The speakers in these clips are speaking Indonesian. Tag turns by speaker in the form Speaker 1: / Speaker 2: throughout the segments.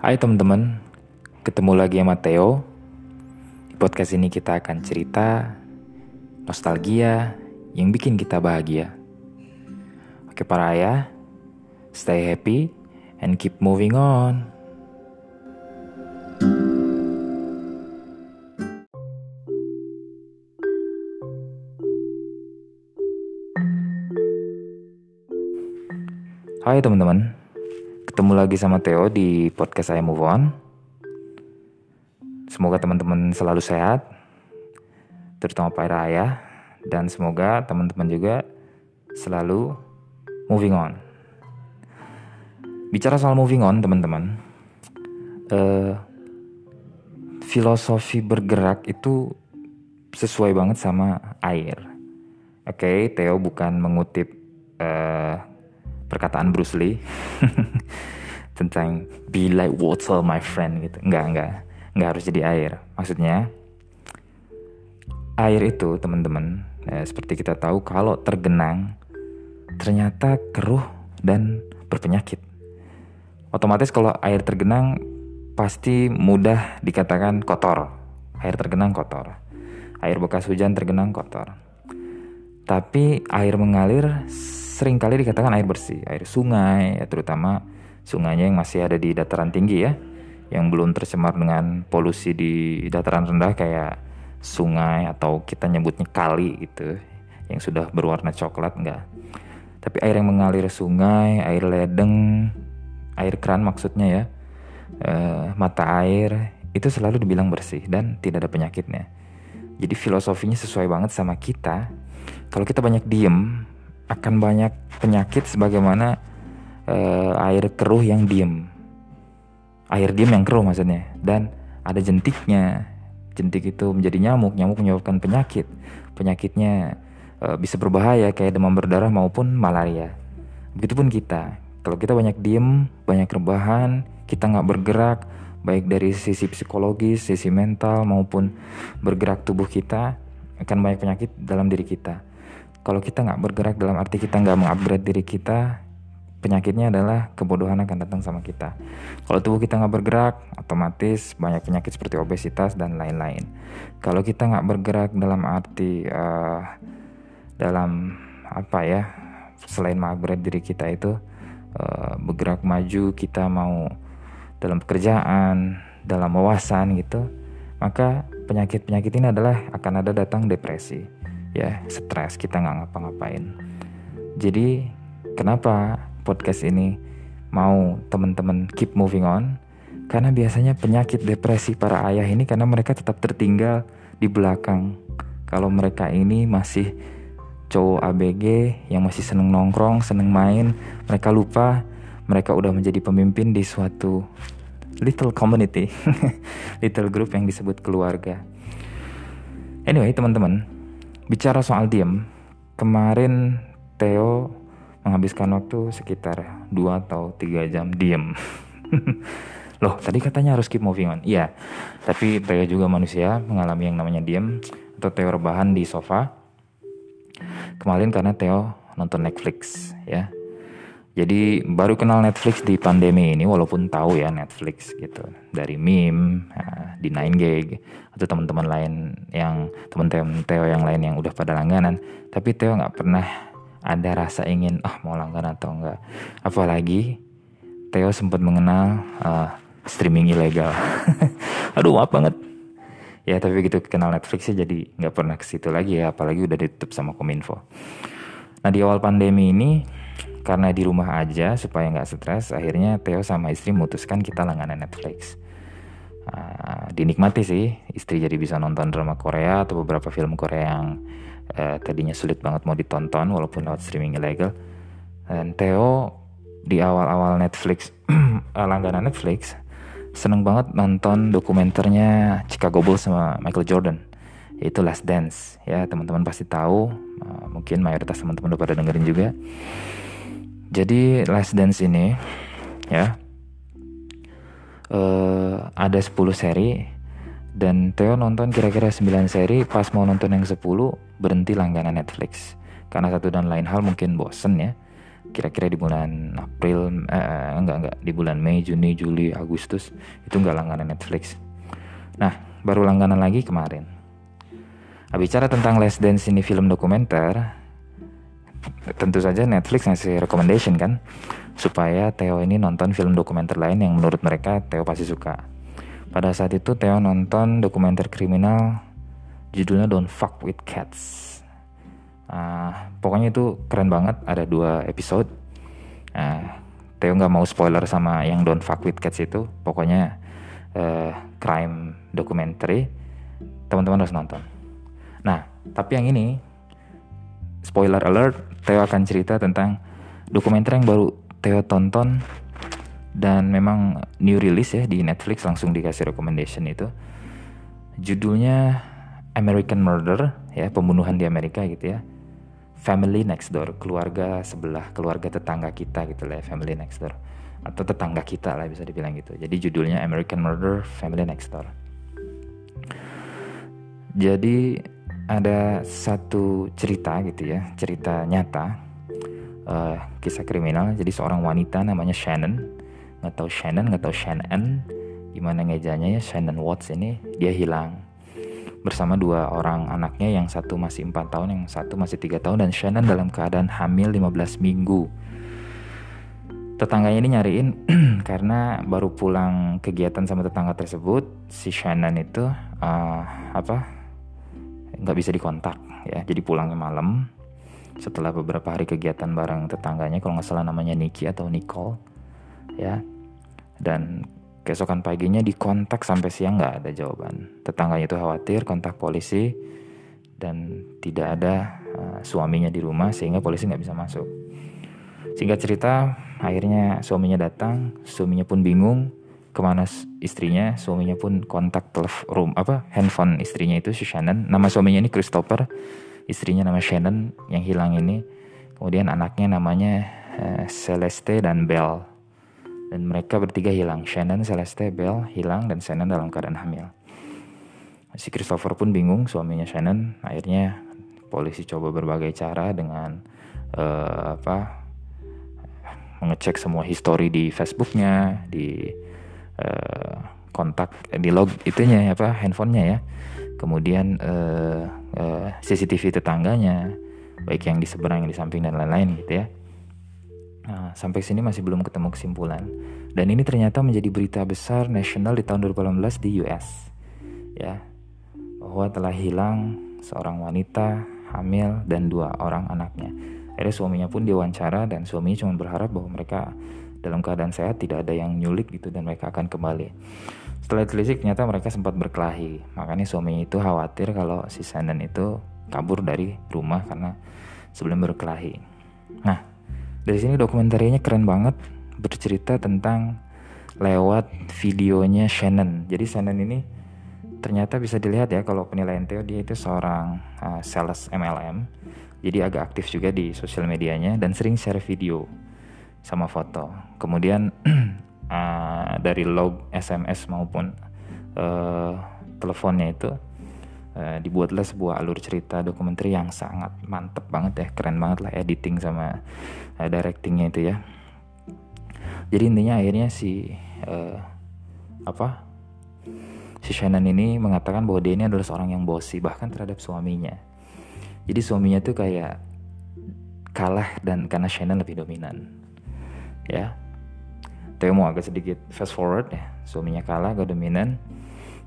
Speaker 1: Hai teman-teman, ketemu lagi sama Theo. Di podcast ini kita akan cerita nostalgia yang bikin kita bahagia. Oke para ayah, stay happy and keep moving on. Hai teman-teman, ketemu lagi sama Theo di podcast saya Move On. Semoga teman-teman selalu sehat, terutama para ayah, dan semoga teman-teman juga selalu moving on. Bicara soal moving on, teman-teman, uh, filosofi bergerak itu sesuai banget sama air. Oke, okay, Theo bukan mengutip uh, perkataan Bruce Lee tentang be like water my friend gitu. Enggak, enggak. Enggak harus jadi air. Maksudnya air itu teman-teman ya, seperti kita tahu kalau tergenang ternyata keruh dan berpenyakit. Otomatis kalau air tergenang pasti mudah dikatakan kotor. Air tergenang kotor. Air bekas hujan tergenang kotor. Tapi air mengalir sering kali dikatakan air bersih, air sungai, ya, terutama sungainya yang masih ada di dataran tinggi ya, yang belum tercemar dengan polusi di dataran rendah kayak sungai atau kita nyebutnya kali gitu, yang sudah berwarna coklat enggak. Tapi air yang mengalir sungai, air ledeng, air keran maksudnya ya, eh, mata air itu selalu dibilang bersih dan tidak ada penyakitnya. Jadi filosofinya sesuai banget sama kita. Kalau kita banyak diem, akan banyak penyakit sebagaimana uh, air keruh yang diem. Air diem yang keruh maksudnya. Dan ada jentiknya. Jentik itu menjadi nyamuk, nyamuk menyebabkan penyakit. Penyakitnya uh, bisa berbahaya kayak demam berdarah maupun malaria. Begitupun kita. Kalau kita banyak diem, banyak rebahan, kita nggak bergerak, baik dari sisi psikologis, sisi mental maupun bergerak tubuh kita, akan banyak penyakit dalam diri kita kalau kita nggak bergerak dalam arti kita nggak mengupgrade diri kita penyakitnya adalah kebodohan akan datang sama kita. Kalau tubuh kita nggak bergerak otomatis banyak penyakit seperti obesitas dan lain-lain. Kalau kita nggak bergerak dalam arti uh, dalam apa ya selain mengupgrade diri kita itu uh, bergerak maju kita mau dalam pekerjaan dalam wawasan gitu maka penyakit-penyakit ini adalah akan ada datang depresi ya stres kita nggak ngapa-ngapain. Jadi kenapa podcast ini mau teman-teman keep moving on karena biasanya penyakit depresi para ayah ini karena mereka tetap tertinggal di belakang. Kalau mereka ini masih cowok ABG yang masih seneng nongkrong seneng main mereka lupa mereka udah menjadi pemimpin di suatu little community little group yang disebut keluarga. Anyway teman-teman Bicara soal diem, kemarin Theo menghabiskan waktu sekitar 2 atau 3 jam diem. Loh, tadi katanya harus keep moving on. Iya, tapi Theo juga manusia mengalami yang namanya diem atau Theo rebahan di sofa. Kemarin karena Theo nonton Netflix ya. Jadi baru kenal Netflix di pandemi ini walaupun tahu ya Netflix gitu dari meme nah, di 9gag atau teman-teman lain yang teman-teman Theo yang lain yang udah pada langganan tapi Theo nggak pernah ada rasa ingin ah mau langganan atau enggak? Apalagi Theo sempat mengenal uh, streaming ilegal. Aduh maaf banget. Ya tapi begitu kenal Netflix sih jadi nggak pernah ke situ lagi ya apalagi udah ditutup sama Kominfo. Nah di awal pandemi ini karena di rumah aja supaya nggak stres akhirnya Theo sama istri memutuskan kita langganan Netflix. Uh, dinikmati sih istri jadi bisa nonton drama Korea atau beberapa film Korea yang uh, tadinya sulit banget mau ditonton walaupun lewat streaming ilegal. Dan Theo di awal-awal Netflix langganan Netflix seneng banget nonton dokumenternya Chicago Bulls sama Michael Jordan. Yaitu Last Dance. Ya teman-teman pasti tahu. Uh, mungkin mayoritas teman-teman udah pada dengerin juga. Jadi Last Dance ini ya uh, ada 10 seri dan Theo nonton kira-kira 9 seri pas mau nonton yang 10 berhenti langganan Netflix. Karena satu dan lain hal mungkin bosen ya. Kira-kira di bulan April eh, enggak enggak. Di bulan Mei Juni Juli Agustus itu enggak langganan Netflix. Nah baru langganan lagi kemarin. Nah, bicara tentang Less Dance ini film dokumenter tentu saja Netflix ngasih recommendation kan supaya Theo ini nonton film dokumenter lain yang menurut mereka Theo pasti suka pada saat itu Theo nonton dokumenter kriminal judulnya Don't Fuck with Cats Uh, pokoknya itu keren banget, ada dua episode. Uh, Theo nggak mau spoiler sama yang Don't Fuck With Cats itu, pokoknya uh, crime documentary. Teman-teman harus nonton. Nah, tapi yang ini spoiler alert, Theo akan cerita tentang dokumenter yang baru Theo tonton dan memang new release ya di Netflix langsung dikasih recommendation itu. Judulnya American Murder ya, pembunuhan di Amerika gitu ya family next door, keluarga sebelah, keluarga tetangga kita gitu lah, ya, family next door atau tetangga kita lah bisa dibilang gitu. Jadi judulnya American Murder Family Next Door. Jadi ada satu cerita gitu ya, cerita nyata, uh, kisah kriminal. Jadi seorang wanita namanya Shannon, nggak tahu Shannon, nggak tahu Shannon, gimana ngejanya ya Shannon Watts ini dia hilang. Bersama dua orang anaknya yang satu masih empat tahun yang satu masih tiga tahun dan Shannon dalam keadaan hamil 15 minggu. Tetangganya ini nyariin karena baru pulang kegiatan sama tetangga tersebut si Shannon itu uh, apa nggak bisa dikontak ya. Jadi pulangnya malam. Setelah beberapa hari kegiatan bareng tetangganya kalau nggak salah namanya Nikki atau Nicole ya dan Keesokan paginya dikontak sampai siang nggak ada jawaban. Tetangganya itu khawatir kontak polisi dan tidak ada uh, suaminya di rumah sehingga polisi nggak bisa masuk. Singkat cerita, akhirnya suaminya datang, suaminya pun bingung ke mana istrinya, suaminya pun kontak telepon apa handphone istrinya itu si Shannon. Nama suaminya ini Christopher, istrinya nama Shannon yang hilang ini. Kemudian anaknya namanya uh, Celeste dan Belle dan mereka bertiga hilang. Shannon, Celeste, Belle hilang dan Shannon dalam keadaan hamil. Si Christopher pun bingung, suaminya Shannon. Akhirnya polisi coba berbagai cara dengan uh, apa mengecek semua histori di Facebooknya, di uh, kontak, di log itunya apa handphonenya ya. Kemudian uh, uh, CCTV tetangganya, baik yang di seberang, yang di samping dan lain-lain gitu ya Nah, sampai sini masih belum ketemu kesimpulan. Dan ini ternyata menjadi berita besar nasional di tahun 2018 di US. Ya. Bahwa telah hilang seorang wanita hamil dan dua orang anaknya. Akhirnya suaminya pun diwawancara dan suaminya cuma berharap bahwa mereka dalam keadaan sehat tidak ada yang nyulik gitu dan mereka akan kembali. Setelah ditelisik ternyata mereka sempat berkelahi. Makanya suaminya itu khawatir kalau si Shannon itu kabur dari rumah karena sebelum berkelahi. Dari sini dokumenternya keren banget bercerita tentang lewat videonya Shannon. Jadi Shannon ini ternyata bisa dilihat ya kalau penilaian Theo dia itu seorang uh, sales MLM. Jadi agak aktif juga di sosial medianya dan sering share video sama foto. Kemudian uh, dari log SMS maupun uh, teleponnya itu uh, dibuatlah sebuah alur cerita dokumenter yang sangat mantep banget ya, keren banget lah editing sama uh, directingnya itu ya. Jadi intinya akhirnya si uh, apa si Shannon ini mengatakan bahwa dia ini adalah seorang yang bosi bahkan terhadap suaminya. Jadi suaminya tuh kayak kalah dan karena Shannon lebih dominan. Ya. Tapi mau agak sedikit fast forward ya. Suaminya kalah, gak dominan.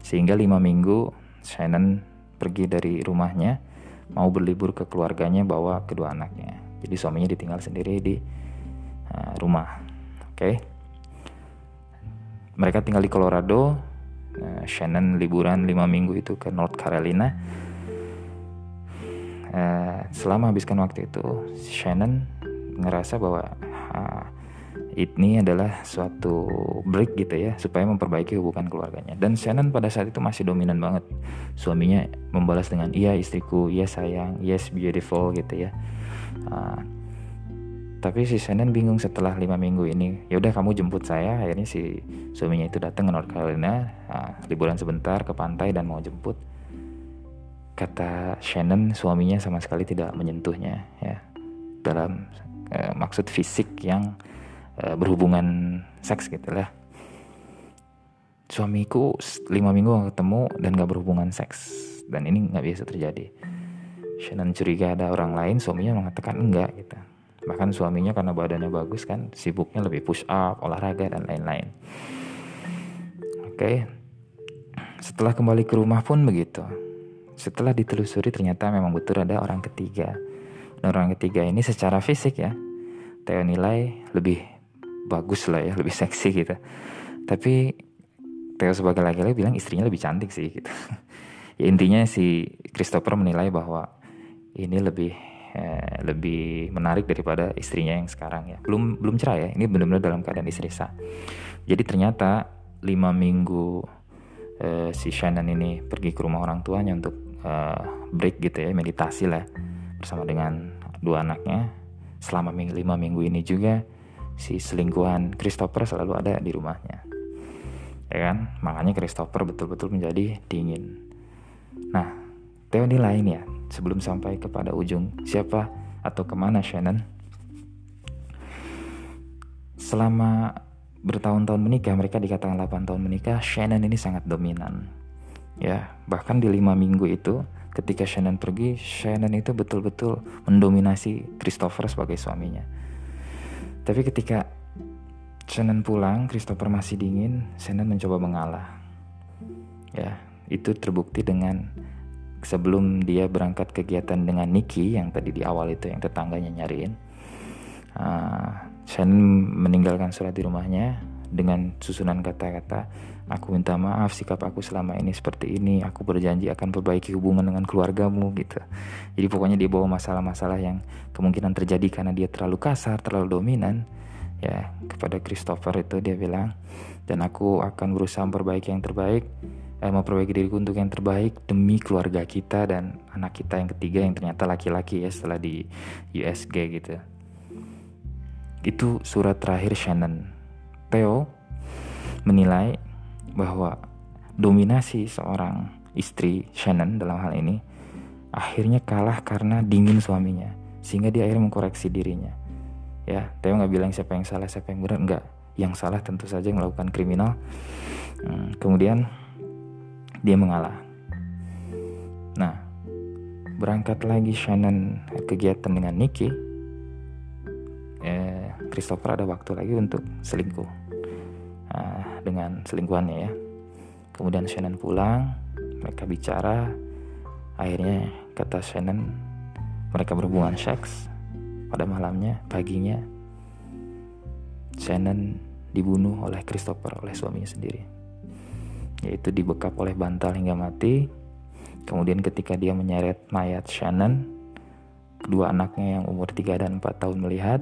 Speaker 1: Sehingga lima minggu Shannon pergi dari rumahnya mau berlibur ke keluarganya bawa kedua anaknya. Jadi suaminya ditinggal sendiri di uh, rumah. Oke. Okay? Mereka tinggal di Colorado. Uh, Shannon liburan 5 minggu itu ke North Carolina. Uh, selama habiskan waktu itu, Shannon ngerasa bahwa uh, ini adalah suatu break gitu ya supaya memperbaiki hubungan keluarganya. Dan Shannon pada saat itu masih dominan banget. Suaminya membalas dengan iya istriku iya sayang yes beautiful gitu ya. Uh, tapi si Shannon bingung setelah lima minggu ini ya udah kamu jemput saya. Akhirnya si suaminya itu datang ke North Carolina uh, liburan sebentar ke pantai dan mau jemput. Kata Shannon suaminya sama sekali tidak menyentuhnya ya. Dalam uh, maksud fisik yang uh, berhubungan seks gitu lah. Suamiku lima minggu gak ketemu dan gak berhubungan seks. Dan ini nggak biasa terjadi. Shannon curiga ada orang lain suaminya mengatakan enggak gitu. Bahkan suaminya karena badannya bagus kan sibuknya lebih push up olahraga dan lain-lain. Oke. Okay. setelah kembali ke rumah pun begitu. Setelah ditelusuri ternyata memang betul ada orang ketiga. Dan orang ketiga ini secara fisik ya Theo nilai lebih bagus lah ya lebih seksi gitu. Tapi Theo sebagai laki-laki bilang istrinya lebih cantik sih gitu. Ya intinya si Christopher menilai bahwa ini lebih eh, lebih menarik daripada istrinya yang sekarang ya. Belum belum cerai ya ini benar-benar dalam keadaan istri sah. Jadi ternyata lima minggu eh, si Shannon ini pergi ke rumah orang tuanya untuk eh, break gitu ya meditasi lah bersama dengan dua anaknya. Selama lima minggu ini juga si selingkuhan Christopher selalu ada di rumahnya. Ya kan? Makanya Christopher betul-betul menjadi dingin. Nah teori lain ya sebelum sampai kepada ujung siapa atau ke mana Shannon? Selama bertahun-tahun menikah mereka dikatakan 8 tahun menikah Shannon ini sangat dominan. Ya bahkan di lima minggu itu ketika Shannon pergi Shannon itu betul-betul mendominasi Christopher sebagai suaminya tapi ketika Shannon pulang, Christopher masih dingin, Shannon mencoba mengalah. Ya, itu terbukti dengan sebelum dia berangkat kegiatan dengan Nicky yang tadi di awal itu yang tetangganya nyariin. Uh, Shannon meninggalkan surat di rumahnya dengan susunan kata-kata aku minta maaf sikap aku selama ini seperti ini. Aku berjanji akan perbaiki hubungan dengan keluargamu gitu. Jadi pokoknya dia bawa masalah-masalah yang kemungkinan terjadi karena dia terlalu kasar terlalu dominan. Ya kepada Christopher itu dia bilang dan aku akan berusaha memperbaiki yang terbaik eh, memperbaiki diriku untuk yang terbaik demi keluarga kita dan anak kita yang ketiga yang ternyata laki-laki ya setelah di USG gitu. Itu surat terakhir Shannon. Theo menilai bahwa dominasi seorang istri Shannon dalam hal ini akhirnya kalah karena dingin suaminya sehingga dia akhirnya mengkoreksi dirinya. Ya Theo nggak bilang siapa yang salah siapa yang benar enggak yang salah tentu saja yang melakukan kriminal. Hmm, kemudian dia mengalah. Nah berangkat lagi Shannon kegiatan dengan Nicky eh, Christopher ada waktu lagi untuk selingkuh. Nah, dengan selingkuhannya ya kemudian Shannon pulang mereka bicara akhirnya kata Shannon mereka berhubungan seks pada malamnya, paginya, Shannon dibunuh oleh Christopher, oleh suaminya sendiri. Yaitu dibekap oleh bantal hingga mati. Kemudian ketika dia menyeret mayat Shannon, kedua anaknya yang umur 3 dan 4 tahun melihat,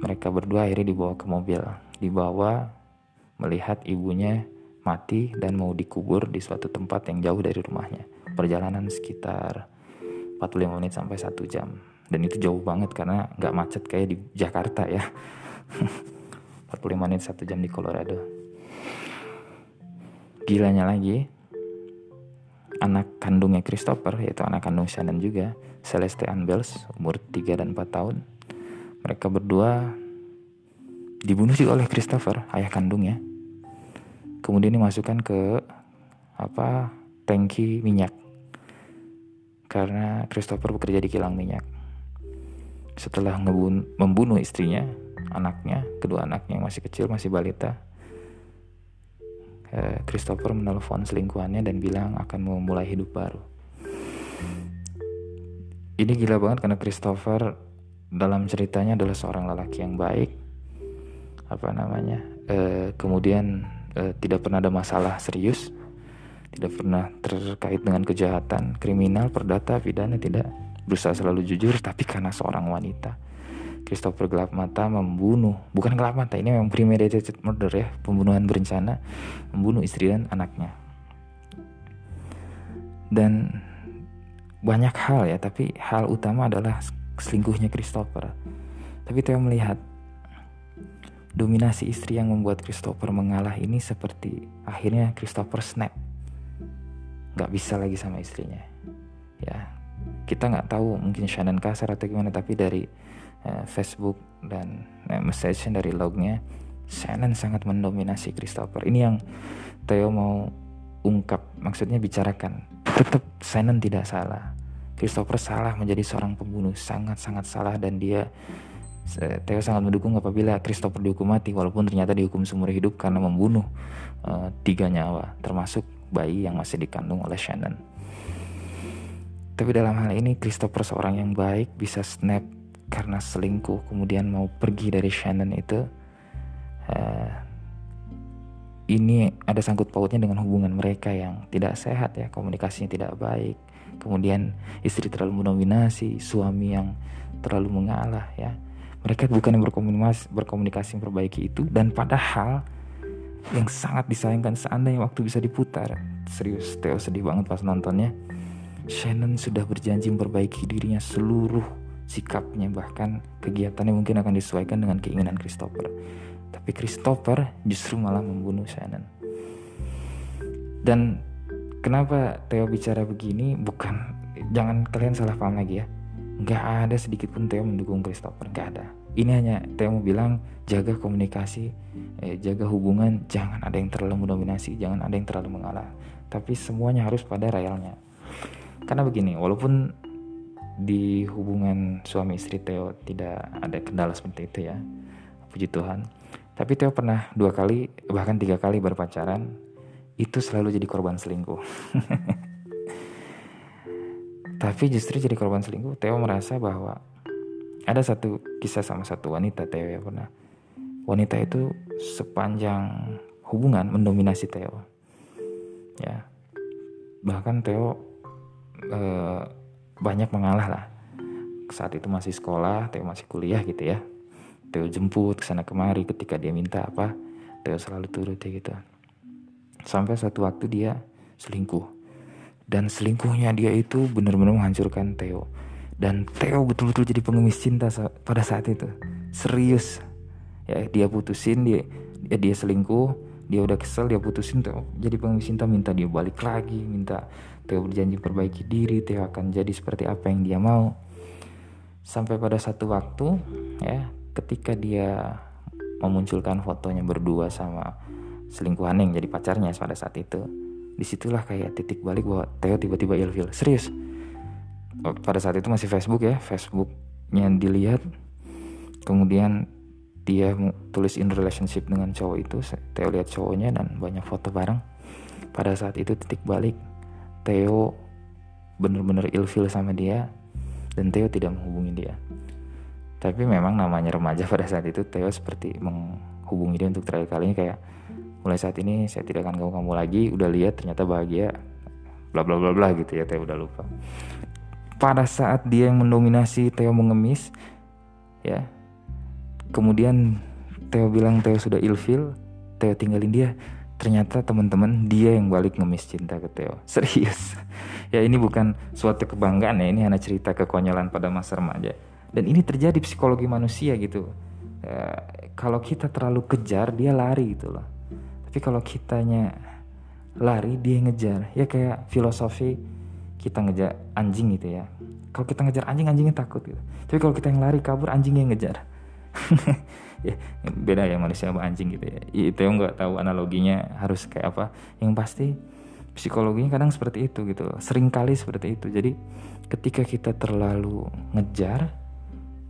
Speaker 1: mereka berdua akhirnya dibawa ke mobil. Dibawa melihat ibunya mati dan mau dikubur di suatu tempat yang jauh dari rumahnya. Perjalanan sekitar 45 menit sampai 1 jam. Dan itu jauh banget karena nggak macet kayak di Jakarta ya. 45 menit satu jam di Colorado. Gilanya lagi anak kandungnya Christopher yaitu anak kandung Shannon juga Celeste Ann Bells umur 3 dan 4 tahun. Mereka berdua dibunuh juga oleh Christopher ayah kandungnya kemudian dimasukkan ke apa tangki minyak karena Christopher bekerja di kilang minyak setelah membunuh istrinya, anaknya, kedua anaknya yang masih kecil, masih balita, eh, Christopher menelpon selingkuhannya dan bilang akan memulai hidup baru. Ini gila banget karena Christopher dalam ceritanya adalah seorang lelaki yang baik, apa namanya, e, kemudian e, tidak pernah ada masalah serius, tidak pernah terkait dengan kejahatan, kriminal, perdata, pidana, tidak. Berusaha selalu jujur tapi karena seorang wanita. Christopher gelap mata membunuh bukan gelap mata ini memang premeditated murder ya pembunuhan berencana membunuh istri dan anaknya. Dan banyak hal ya tapi hal utama adalah selingkuhnya Christopher. Tapi Theo melihat dominasi istri yang membuat Christopher mengalah ini seperti akhirnya Christopher snap. Nggak bisa lagi sama istrinya. Ya kita nggak tahu mungkin Shannon kasar atau gimana tapi dari uh, Facebook dan uh, message dari lognya Shannon sangat mendominasi Christopher. Ini yang Theo mau ungkap maksudnya bicarakan. Tetap Shannon tidak salah. Christopher salah menjadi seorang pembunuh. Sangat-sangat salah dan dia Theo sangat mendukung apabila Christopher dihukum mati walaupun ternyata dihukum seumur hidup karena membunuh uh, tiga nyawa termasuk bayi yang masih dikandung oleh Shannon. Tapi dalam hal ini Christopher seorang yang baik bisa snap karena selingkuh kemudian mau pergi dari Shannon itu uh, ini ada sangkut pautnya dengan hubungan mereka yang tidak sehat ya komunikasinya tidak baik kemudian istri terlalu mendominasi suami yang terlalu mengalah ya mereka bukan yang berkomunikasi, berkomunikasi memperbaiki itu dan padahal yang sangat disayangkan seandainya waktu bisa diputar. Serius, Theo sedih banget pas nontonnya. Shannon sudah berjanji memperbaiki dirinya seluruh sikapnya bahkan kegiatannya mungkin akan disesuaikan dengan keinginan Christopher. Tapi Christopher justru malah membunuh Shannon. Dan kenapa Theo bicara begini bukan jangan kalian salah paham lagi ya nggak ada sedikit pun Theo mendukung Christopher nggak ada. Ini hanya Theo mau bilang jaga komunikasi eh, jaga hubungan jangan ada yang terlalu mendominasi jangan ada yang terlalu mengalah. Tapi semuanya harus pada realnya karena begini walaupun di hubungan suami istri Theo tidak ada kendala seperti itu ya puji Tuhan tapi Theo pernah dua kali bahkan tiga kali berpacaran itu selalu jadi korban selingkuh Tapi justru jadi korban selingkuh, Theo merasa bahwa ada satu kisah sama satu wanita Theo ya pernah. Wanita itu sepanjang hubungan mendominasi Theo. Ya. Bahkan Theo eh, banyak mengalah lah. Saat itu masih sekolah, Theo masih kuliah gitu ya. Theo jemput ke sana kemari ketika dia minta apa, Theo selalu turut ya gitu. Sampai suatu waktu dia selingkuh dan selingkuhnya dia itu benar-benar menghancurkan Theo. Dan Theo betul-betul jadi pengemis cinta pada saat itu. Serius. Ya dia putusin dia ya dia selingkuh dia udah kesel dia putusin Theo. Jadi pengemis cinta minta dia balik lagi minta Theo berjanji perbaiki diri Theo akan jadi seperti apa yang dia mau. Sampai pada satu waktu ya ketika dia memunculkan fotonya berdua sama selingkuhan yang jadi pacarnya pada saat itu di situlah kayak titik balik bahwa Theo tiba-tiba ilfil. Serius. Oh, pada saat itu masih Facebook ya. Facebooknya dilihat. Kemudian dia tulis in relationship dengan cowok itu. Theo lihat cowoknya dan banyak foto bareng. Pada saat itu titik balik Theo bener-bener ilfil sama dia dan Theo tidak menghubungi dia. Tapi memang namanya remaja pada saat itu Theo seperti menghubungi dia untuk terakhir kalinya kayak mulai saat ini saya tidak akan ganggu kamu lagi udah lihat ternyata bahagia bla bla bla bla gitu ya Theo udah lupa. Pada saat dia yang mendominasi Theo mengemis ya kemudian Theo bilang Theo sudah ilfil Theo tinggalin dia ternyata teman-teman dia yang balik ngemis cinta ke Theo serius. Ya ini bukan suatu kebanggaan ya ini hanya cerita kekonyolan pada masa remaja. Dan ini terjadi psikologi manusia gitu. Ya, kalau kita terlalu kejar dia lari gitu loh tapi kalau kitanya lari dia ngejar. Ya kayak filosofi kita ngejar anjing gitu ya. Kalau kita ngejar anjing anjingnya takut gitu. Tapi kalau kita yang lari kabur anjing yang ngejar. Ya beda ya manusia sama anjing gitu ya, ya itu yang nggak tahu analoginya harus kayak apa. Yang pasti psikologinya kadang seperti itu gitu. Sering kali seperti itu. Jadi ketika kita terlalu ngejar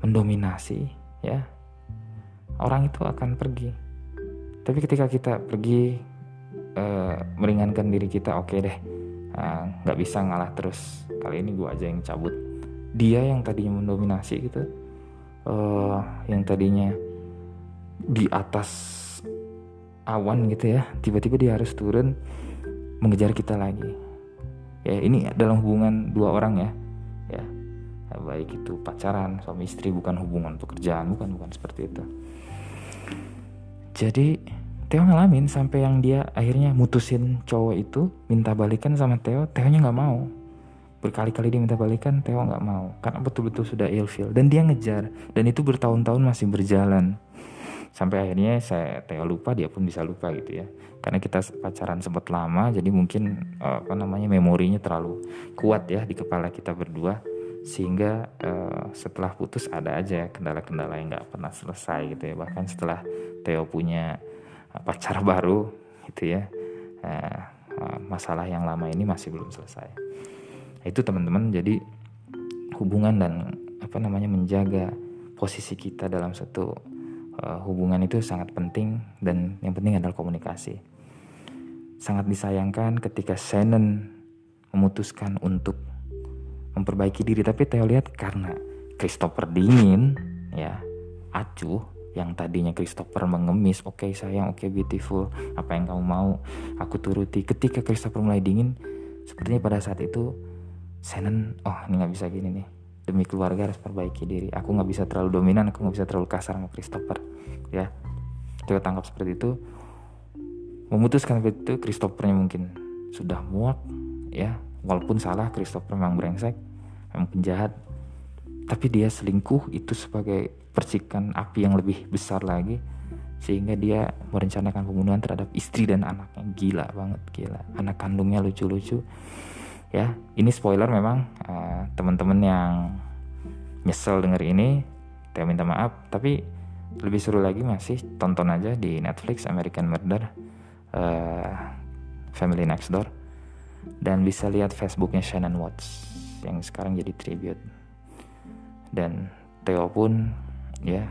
Speaker 1: mendominasi ya orang itu akan pergi tapi ketika kita pergi uh, meringankan diri kita oke okay deh. Eh, nggak uh, bisa ngalah terus. Kali ini gue aja yang cabut. Dia yang tadinya mendominasi gitu uh, yang tadinya di atas awan gitu ya tiba-tiba dia harus turun mengejar kita lagi. Ya ini dalam hubungan dua orang ya. Ya baik itu pacaran suami istri bukan hubungan pekerjaan bukan bukan seperti itu jadi Theo ngalamin sampai yang dia akhirnya mutusin cowok itu minta balikan sama Theo, Theo nya nggak mau. Berkali-kali dia minta balikan, Theo nggak mau karena betul-betul sudah ilfil dan dia ngejar dan itu bertahun-tahun masih berjalan. Sampai akhirnya saya Theo lupa, dia pun bisa lupa gitu ya. Karena kita pacaran sempat lama, jadi mungkin apa namanya memorinya terlalu kuat ya di kepala kita berdua sehingga uh, setelah putus ada aja kendala-kendala yang nggak pernah selesai gitu ya. Bahkan setelah Theo punya uh, pacar baru gitu ya uh, uh, masalah yang lama ini masih belum selesai. Itu teman-teman jadi hubungan dan apa namanya menjaga posisi kita dalam satu uh, hubungan itu sangat penting dan yang penting adalah komunikasi. Sangat disayangkan ketika Shannon memutuskan untuk memperbaiki diri. Tapi Theo lihat karena Christopher dingin ya acuh yang tadinya Christopher mengemis oke okay, sayang oke okay, beautiful apa yang kamu mau aku turuti. Ketika Christopher mulai dingin sepertinya pada saat itu Shannon oh ini nggak bisa gini nih. Demi keluarga harus perbaiki diri. Aku nggak bisa terlalu dominan aku nggak bisa terlalu kasar sama Christopher. Ya Theo tangkap seperti itu. Memutuskan seperti itu Christophernya mungkin sudah muak ya walaupun salah Christopher memang brengsek memang penjahat. Tapi dia selingkuh itu sebagai percikan api yang lebih besar lagi. Sehingga dia merencanakan pembunuhan terhadap istri dan anaknya. Gila banget gila. Anak kandungnya lucu-lucu. Ya ini spoiler memang. Uh, teman-teman yang nyesel denger ini saya minta maaf. Tapi lebih seru lagi masih tonton aja di Netflix American Murder uh, Family Next Door dan bisa lihat Facebooknya Shannon Watts yang sekarang jadi tribute. Dan Theo pun ya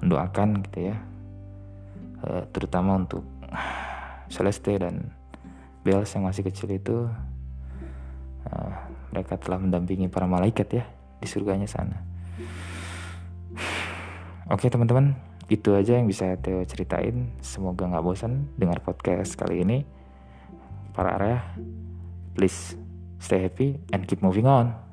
Speaker 1: mendoakan gitu ya. Uh, terutama untuk Celeste dan Bells yang masih kecil itu uh, mereka telah mendampingi para malaikat ya di surganya sana. Oke teman-teman itu aja yang bisa Theo ceritain. Semoga nggak bosan dengar podcast kali ini para area please stay happy and keep moving on